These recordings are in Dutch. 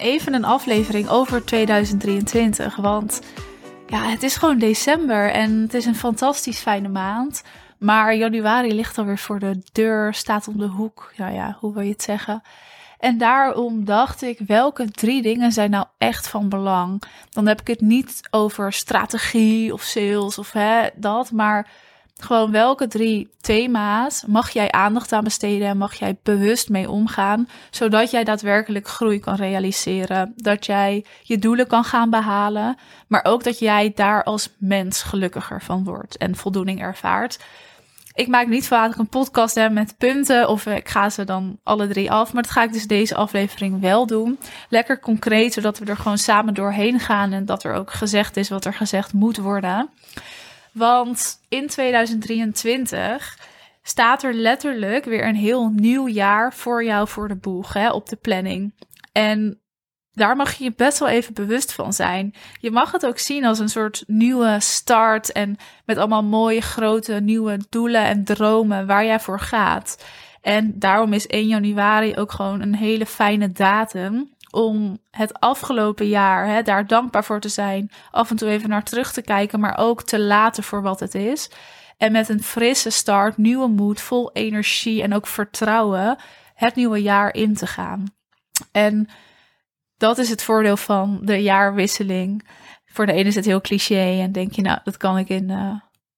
Even een aflevering over 2023. Want ja, het is gewoon december en het is een fantastisch fijne maand. Maar januari ligt alweer voor de deur, staat om de hoek. Ja, ja, hoe wil je het zeggen? En daarom dacht ik, welke drie dingen zijn nou echt van belang? Dan heb ik het niet over strategie of sales of hè, dat, maar gewoon welke drie thema's mag jij aandacht aan besteden en mag jij bewust mee omgaan, zodat jij daadwerkelijk groei kan realiseren, dat jij je doelen kan gaan behalen, maar ook dat jij daar als mens gelukkiger van wordt en voldoening ervaart. Ik maak niet vaak een podcast hè, met punten of ik ga ze dan alle drie af, maar dat ga ik dus deze aflevering wel doen. Lekker concreet, zodat we er gewoon samen doorheen gaan en dat er ook gezegd is wat er gezegd moet worden. Want in 2023 staat er letterlijk weer een heel nieuw jaar voor jou voor de boeg hè, op de planning. En daar mag je je best wel even bewust van zijn. Je mag het ook zien als een soort nieuwe start en met allemaal mooie grote nieuwe doelen en dromen waar jij voor gaat. En daarom is 1 januari ook gewoon een hele fijne datum om het afgelopen jaar hè, daar dankbaar voor te zijn. Af en toe even naar terug te kijken, maar ook te laten voor wat het is. En met een frisse start, nieuwe moed, vol energie en ook vertrouwen het nieuwe jaar in te gaan. En dat is het voordeel van de jaarwisseling. Voor de ene is het heel cliché en denk je, nou, dat kan ik in uh,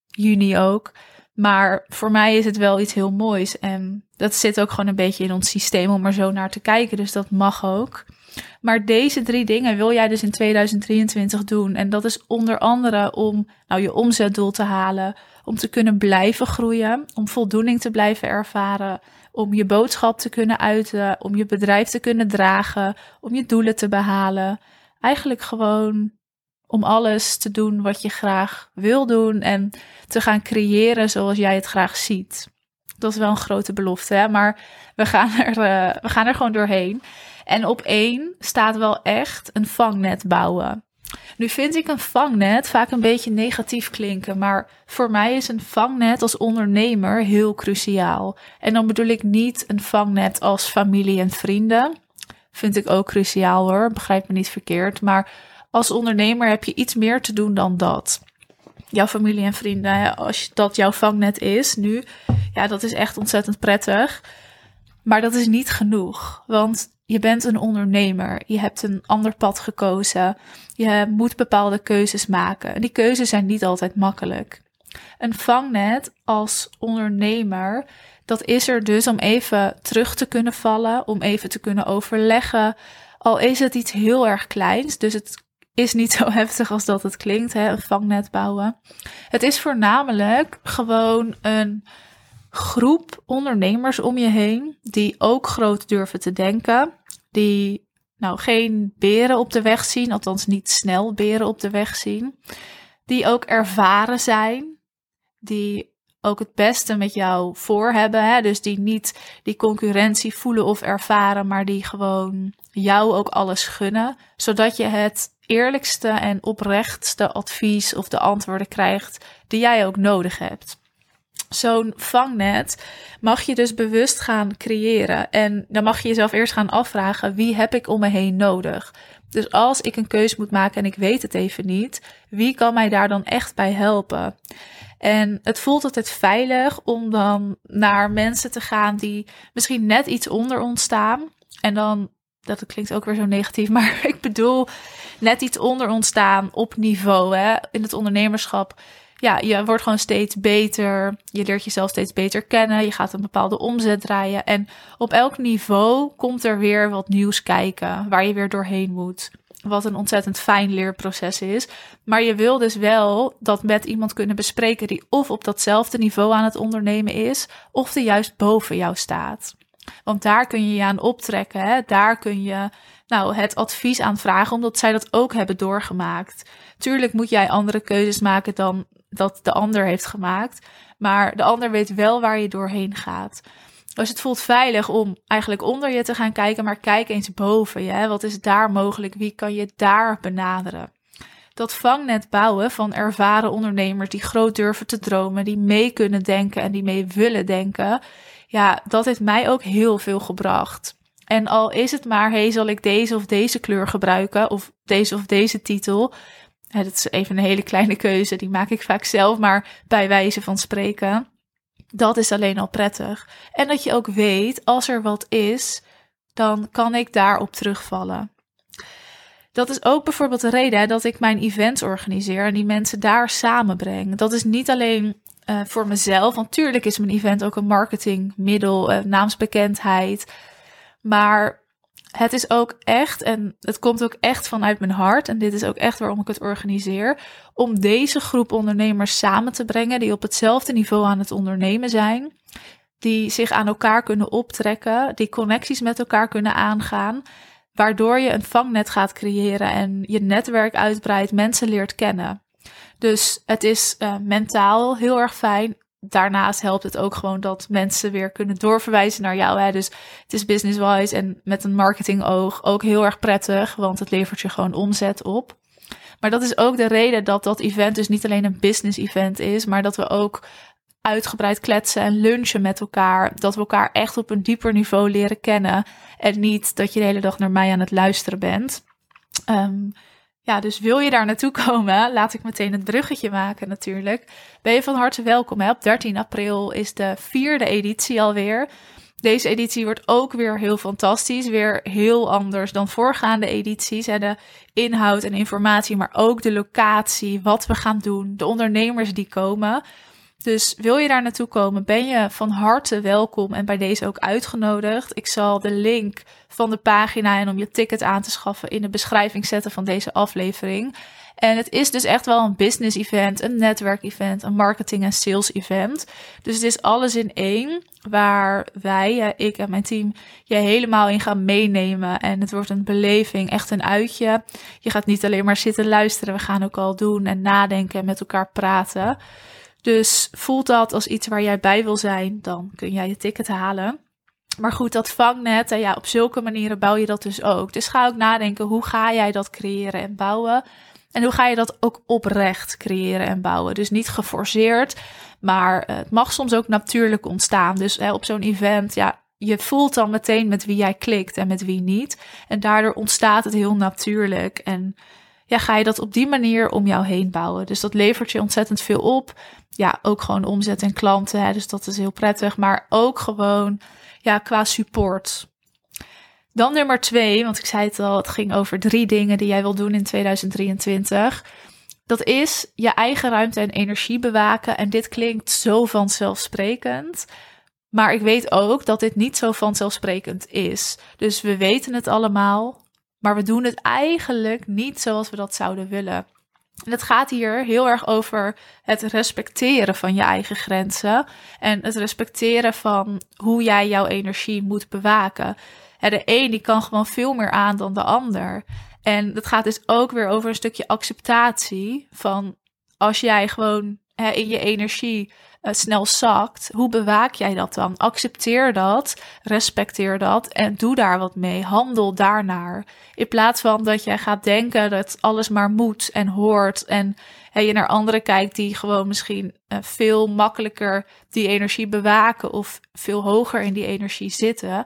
juni ook. Maar voor mij is het wel iets heel moois. En dat zit ook gewoon een beetje in ons systeem om er zo naar te kijken. Dus dat mag ook. Maar deze drie dingen wil jij dus in 2023 doen. En dat is onder andere om nou, je omzetdoel te halen, om te kunnen blijven groeien, om voldoening te blijven ervaren, om je boodschap te kunnen uiten, om je bedrijf te kunnen dragen, om je doelen te behalen. Eigenlijk gewoon om alles te doen wat je graag wil doen en te gaan creëren zoals jij het graag ziet. Dat is wel een grote belofte, hè? maar we gaan, er, uh, we gaan er gewoon doorheen. En op één staat wel echt een vangnet bouwen. Nu vind ik een vangnet vaak een beetje negatief klinken, maar voor mij is een vangnet als ondernemer heel cruciaal. En dan bedoel ik niet een vangnet als familie en vrienden. Vind ik ook cruciaal hoor, begrijp me niet verkeerd. Maar als ondernemer heb je iets meer te doen dan dat. Jouw familie en vrienden, als dat jouw vangnet is nu, ja, dat is echt ontzettend prettig. Maar dat is niet genoeg, want je bent een ondernemer. Je hebt een ander pad gekozen. Je moet bepaalde keuzes maken. En die keuzes zijn niet altijd makkelijk. Een vangnet als ondernemer, dat is er dus om even terug te kunnen vallen, om even te kunnen overleggen. Al is het iets heel erg kleins, dus het is niet zo heftig als dat het klinkt, hè, een vangnet bouwen. Het is voornamelijk gewoon een groep ondernemers om je heen die ook groot durven te denken, die nou geen beren op de weg zien, althans niet snel beren op de weg zien, die ook ervaren zijn, die ook het beste met jou voor hebben, hè? dus die niet die concurrentie voelen of ervaren, maar die gewoon jou ook alles gunnen, zodat je het eerlijkste en oprechtste advies of de antwoorden krijgt die jij ook nodig hebt zo'n vangnet mag je dus bewust gaan creëren. En dan mag je jezelf eerst gaan afvragen: wie heb ik om me heen nodig? Dus als ik een keuze moet maken en ik weet het even niet, wie kan mij daar dan echt bij helpen? En het voelt altijd veilig om dan naar mensen te gaan die misschien net iets onder ons staan. En dan, dat klinkt ook weer zo negatief, maar ik bedoel net iets onder ons staan op niveau hè, in het ondernemerschap ja, je wordt gewoon steeds beter. Je leert jezelf steeds beter kennen. Je gaat een bepaalde omzet draaien. En op elk niveau komt er weer wat nieuws kijken. Waar je weer doorheen moet. Wat een ontzettend fijn leerproces is. Maar je wil dus wel dat met iemand kunnen bespreken die of op datzelfde niveau aan het ondernemen is. Of die juist boven jou staat. Want daar kun je je aan optrekken. Hè? Daar kun je nou, het advies aan vragen, omdat zij dat ook hebben doorgemaakt. Tuurlijk moet jij andere keuzes maken dan dat de ander heeft gemaakt. Maar de ander weet wel waar je doorheen gaat. Dus het voelt veilig om eigenlijk onder je te gaan kijken, maar kijk eens boven je. Wat is daar mogelijk? Wie kan je daar benaderen? Dat vangnet bouwen van ervaren ondernemers die groot durven te dromen, die mee kunnen denken en die mee willen denken. Ja, dat heeft mij ook heel veel gebracht. En al is het maar, hey, zal ik deze of deze kleur gebruiken of deze of deze titel? Het dat is even een hele kleine keuze, die maak ik vaak zelf, maar bij wijze van spreken. Dat is alleen al prettig. En dat je ook weet, als er wat is, dan kan ik daarop terugvallen. Dat is ook bijvoorbeeld de reden dat ik mijn events organiseer en die mensen daar samenbreng. Dat is niet alleen uh, voor mezelf, want tuurlijk is mijn event ook een marketingmiddel, uh, naamsbekendheid. Maar het is ook echt, en het komt ook echt vanuit mijn hart, en dit is ook echt waarom ik het organiseer, om deze groep ondernemers samen te brengen die op hetzelfde niveau aan het ondernemen zijn, die zich aan elkaar kunnen optrekken, die connecties met elkaar kunnen aangaan, waardoor je een vangnet gaat creëren en je netwerk uitbreidt, mensen leert kennen. Dus het is uh, mentaal heel erg fijn daarnaast helpt het ook gewoon dat mensen weer kunnen doorverwijzen naar jou. Hè? Dus het is business-wise en met een marketing-oog ook heel erg prettig, want het levert je gewoon omzet op. Maar dat is ook de reden dat dat event dus niet alleen een business-event is, maar dat we ook uitgebreid kletsen en lunchen met elkaar. Dat we elkaar echt op een dieper niveau leren kennen. En niet dat je de hele dag naar mij aan het luisteren bent. Um, ja, dus wil je daar naartoe komen, laat ik meteen het bruggetje maken natuurlijk. Ben je van harte welkom. Hè? Op 13 april is de vierde editie alweer. Deze editie wordt ook weer heel fantastisch. Weer heel anders dan voorgaande edities. Hè? De inhoud en informatie, maar ook de locatie, wat we gaan doen, de ondernemers die komen. Dus wil je daar naartoe komen, ben je van harte welkom en bij deze ook uitgenodigd. Ik zal de link van de pagina en om je ticket aan te schaffen in de beschrijving zetten van deze aflevering. En het is dus echt wel een business event, een netwerk event, een marketing en sales event. Dus het is alles in één waar wij, ik en mijn team, je helemaal in gaan meenemen. En het wordt een beleving, echt een uitje. Je gaat niet alleen maar zitten luisteren, we gaan ook al doen en nadenken en met elkaar praten. Dus voelt dat als iets waar jij bij wil zijn, dan kun jij je ticket halen. Maar goed, dat vangnet, en ja, op zulke manieren bouw je dat dus ook. Dus ga ook nadenken, hoe ga jij dat creëren en bouwen? En hoe ga je dat ook oprecht creëren en bouwen? Dus niet geforceerd, maar het mag soms ook natuurlijk ontstaan. Dus hè, op zo'n event, ja, je voelt dan meteen met wie jij klikt en met wie niet. En daardoor ontstaat het heel natuurlijk. En ja, ga je dat op die manier om jou heen bouwen. Dus dat levert je ontzettend veel op. Ja, ook gewoon omzet en klanten. Hè, dus dat is heel prettig. Maar ook gewoon ja, qua support. Dan nummer twee, want ik zei het al, het ging over drie dingen die jij wil doen in 2023. Dat is je eigen ruimte en energie bewaken. En dit klinkt zo vanzelfsprekend. Maar ik weet ook dat dit niet zo vanzelfsprekend is. Dus we weten het allemaal. Maar we doen het eigenlijk niet zoals we dat zouden willen. En het gaat hier heel erg over het respecteren van je eigen grenzen en het respecteren van hoe jij jouw energie moet bewaken. de een die kan gewoon veel meer aan dan de ander. En dat gaat dus ook weer over een stukje acceptatie van als jij gewoon in je energie uh, snel zakt, hoe bewaak jij dat dan? Accepteer dat, respecteer dat en doe daar wat mee. Handel daarnaar. In plaats van dat jij gaat denken dat alles maar moet en hoort en je naar anderen kijkt die gewoon misschien uh, veel makkelijker die energie bewaken of veel hoger in die energie zitten.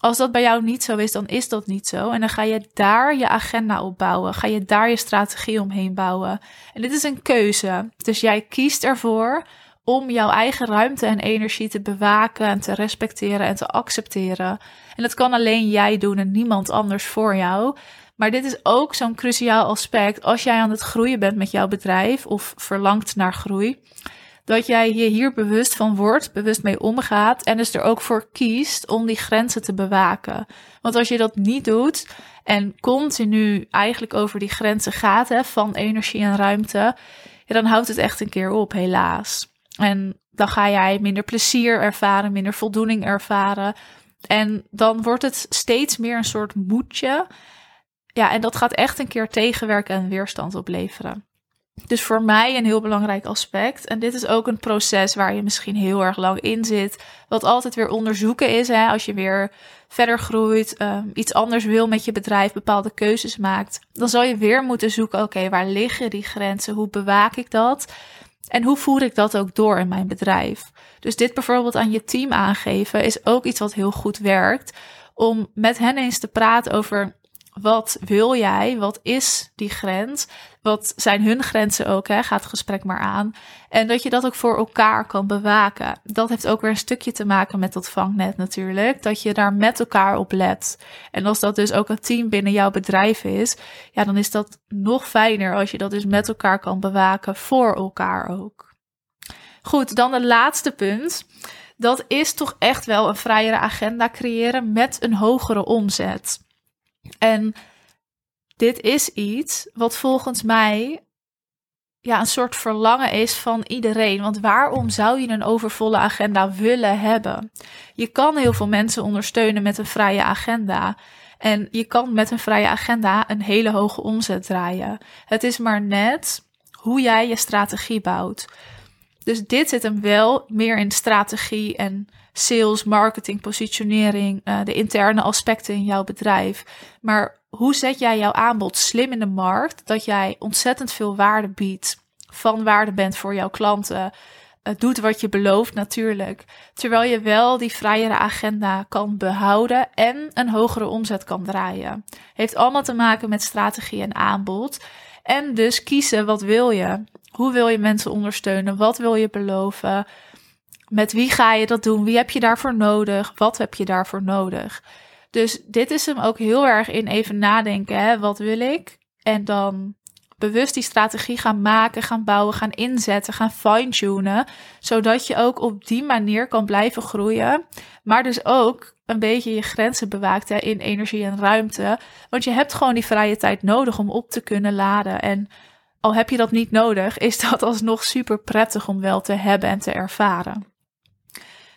Als dat bij jou niet zo is, dan is dat niet zo. En dan ga je daar je agenda op bouwen. Ga je daar je strategie omheen bouwen. En dit is een keuze. Dus jij kiest ervoor om jouw eigen ruimte en energie te bewaken en te respecteren en te accepteren. En dat kan alleen jij doen en niemand anders voor jou. Maar dit is ook zo'n cruciaal aspect als jij aan het groeien bent met jouw bedrijf of verlangt naar groei. Dat jij je hier bewust van wordt, bewust mee omgaat en dus er ook voor kiest om die grenzen te bewaken. Want als je dat niet doet en continu eigenlijk over die grenzen gaat hè, van energie en ruimte, dan houdt het echt een keer op, helaas. En dan ga jij minder plezier ervaren, minder voldoening ervaren. En dan wordt het steeds meer een soort moedje. Ja, en dat gaat echt een keer tegenwerken en weerstand opleveren. Dus voor mij een heel belangrijk aspect. En dit is ook een proces waar je misschien heel erg lang in zit. Wat altijd weer onderzoeken is. Hè, als je weer verder groeit, um, iets anders wil met je bedrijf, bepaalde keuzes maakt. Dan zal je weer moeten zoeken: oké, waar liggen die grenzen? Hoe bewaak ik dat? En hoe voer ik dat ook door in mijn bedrijf? Dus dit bijvoorbeeld aan je team aangeven is ook iets wat heel goed werkt om met hen eens te praten over wat wil jij? Wat is die grens? Wat zijn hun grenzen ook? Hè? Gaat het gesprek maar aan. En dat je dat ook voor elkaar kan bewaken. Dat heeft ook weer een stukje te maken met dat vangnet natuurlijk. Dat je daar met elkaar op let. En als dat dus ook een team binnen jouw bedrijf is, ja, dan is dat nog fijner als je dat dus met elkaar kan bewaken voor elkaar ook. Goed, dan de laatste punt. Dat is toch echt wel een vrijere agenda creëren met een hogere omzet. En dit is iets wat volgens mij ja, een soort verlangen is van iedereen. Want waarom zou je een overvolle agenda willen hebben? Je kan heel veel mensen ondersteunen met een vrije agenda. En je kan met een vrije agenda een hele hoge omzet draaien. Het is maar net hoe jij je strategie bouwt. Dus dit zit hem wel meer in strategie en sales, marketing, positionering, uh, de interne aspecten in jouw bedrijf. Maar hoe zet jij jouw aanbod slim in de markt, dat jij ontzettend veel waarde biedt, van waarde bent voor jouw klanten, uh, doet wat je belooft natuurlijk, terwijl je wel die vrijere agenda kan behouden en een hogere omzet kan draaien. Heeft allemaal te maken met strategie en aanbod. En dus kiezen wat wil je. Hoe wil je mensen ondersteunen? Wat wil je beloven? Met wie ga je dat doen? Wie heb je daarvoor nodig? Wat heb je daarvoor nodig? Dus dit is hem ook heel erg in even nadenken. Hè? Wat wil ik? En dan bewust die strategie gaan maken, gaan bouwen, gaan inzetten, gaan fine-tunen. Zodat je ook op die manier kan blijven groeien. Maar dus ook een beetje je grenzen bewaakt in energie en ruimte. Want je hebt gewoon die vrije tijd nodig om op te kunnen laden. En al heb je dat niet nodig, is dat alsnog super prettig om wel te hebben en te ervaren.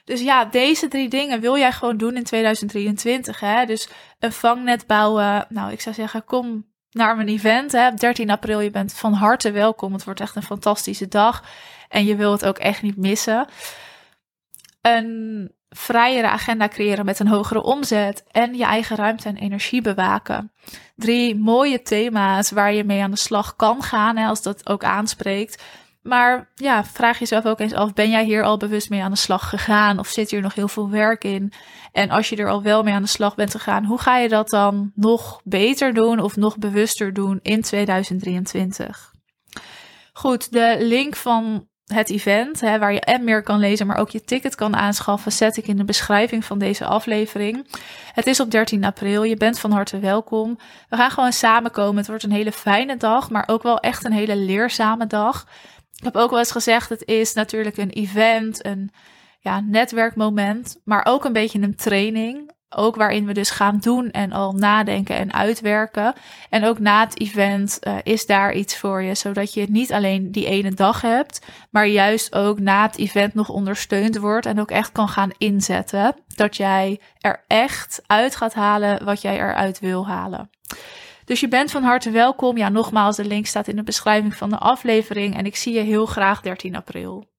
Dus ja, deze drie dingen wil jij gewoon doen in 2023. Hè? Dus een vangnet bouwen. Nou, ik zou zeggen, kom naar mijn event. Hè? 13 april, je bent van harte welkom. Het wordt echt een fantastische dag. En je wil het ook echt niet missen. Een vrijere agenda creëren met een hogere omzet en je eigen ruimte en energie bewaken. Drie mooie thema's waar je mee aan de slag kan gaan, hè, als dat ook aanspreekt. Maar ja, vraag jezelf ook eens af: ben jij hier al bewust mee aan de slag gegaan? Of zit hier nog heel veel werk in? En als je er al wel mee aan de slag bent gegaan, hoe ga je dat dan nog beter doen of nog bewuster doen in 2023? Goed, de link van het event, hè, waar je meer kan lezen, maar ook je ticket kan aanschaffen, zet ik in de beschrijving van deze aflevering. Het is op 13 april, je bent van harte welkom. We gaan gewoon samenkomen. Het wordt een hele fijne dag, maar ook wel echt een hele leerzame dag. Ik heb ook wel eens gezegd, het is natuurlijk een event, een ja, netwerkmoment, maar ook een beetje een training. Ook waarin we dus gaan doen en al nadenken en uitwerken. En ook na het event uh, is daar iets voor je, zodat je niet alleen die ene dag hebt, maar juist ook na het event nog ondersteund wordt en ook echt kan gaan inzetten. Dat jij er echt uit gaat halen wat jij eruit wil halen. Dus je bent van harte welkom. Ja, nogmaals, de link staat in de beschrijving van de aflevering. En ik zie je heel graag 13 april.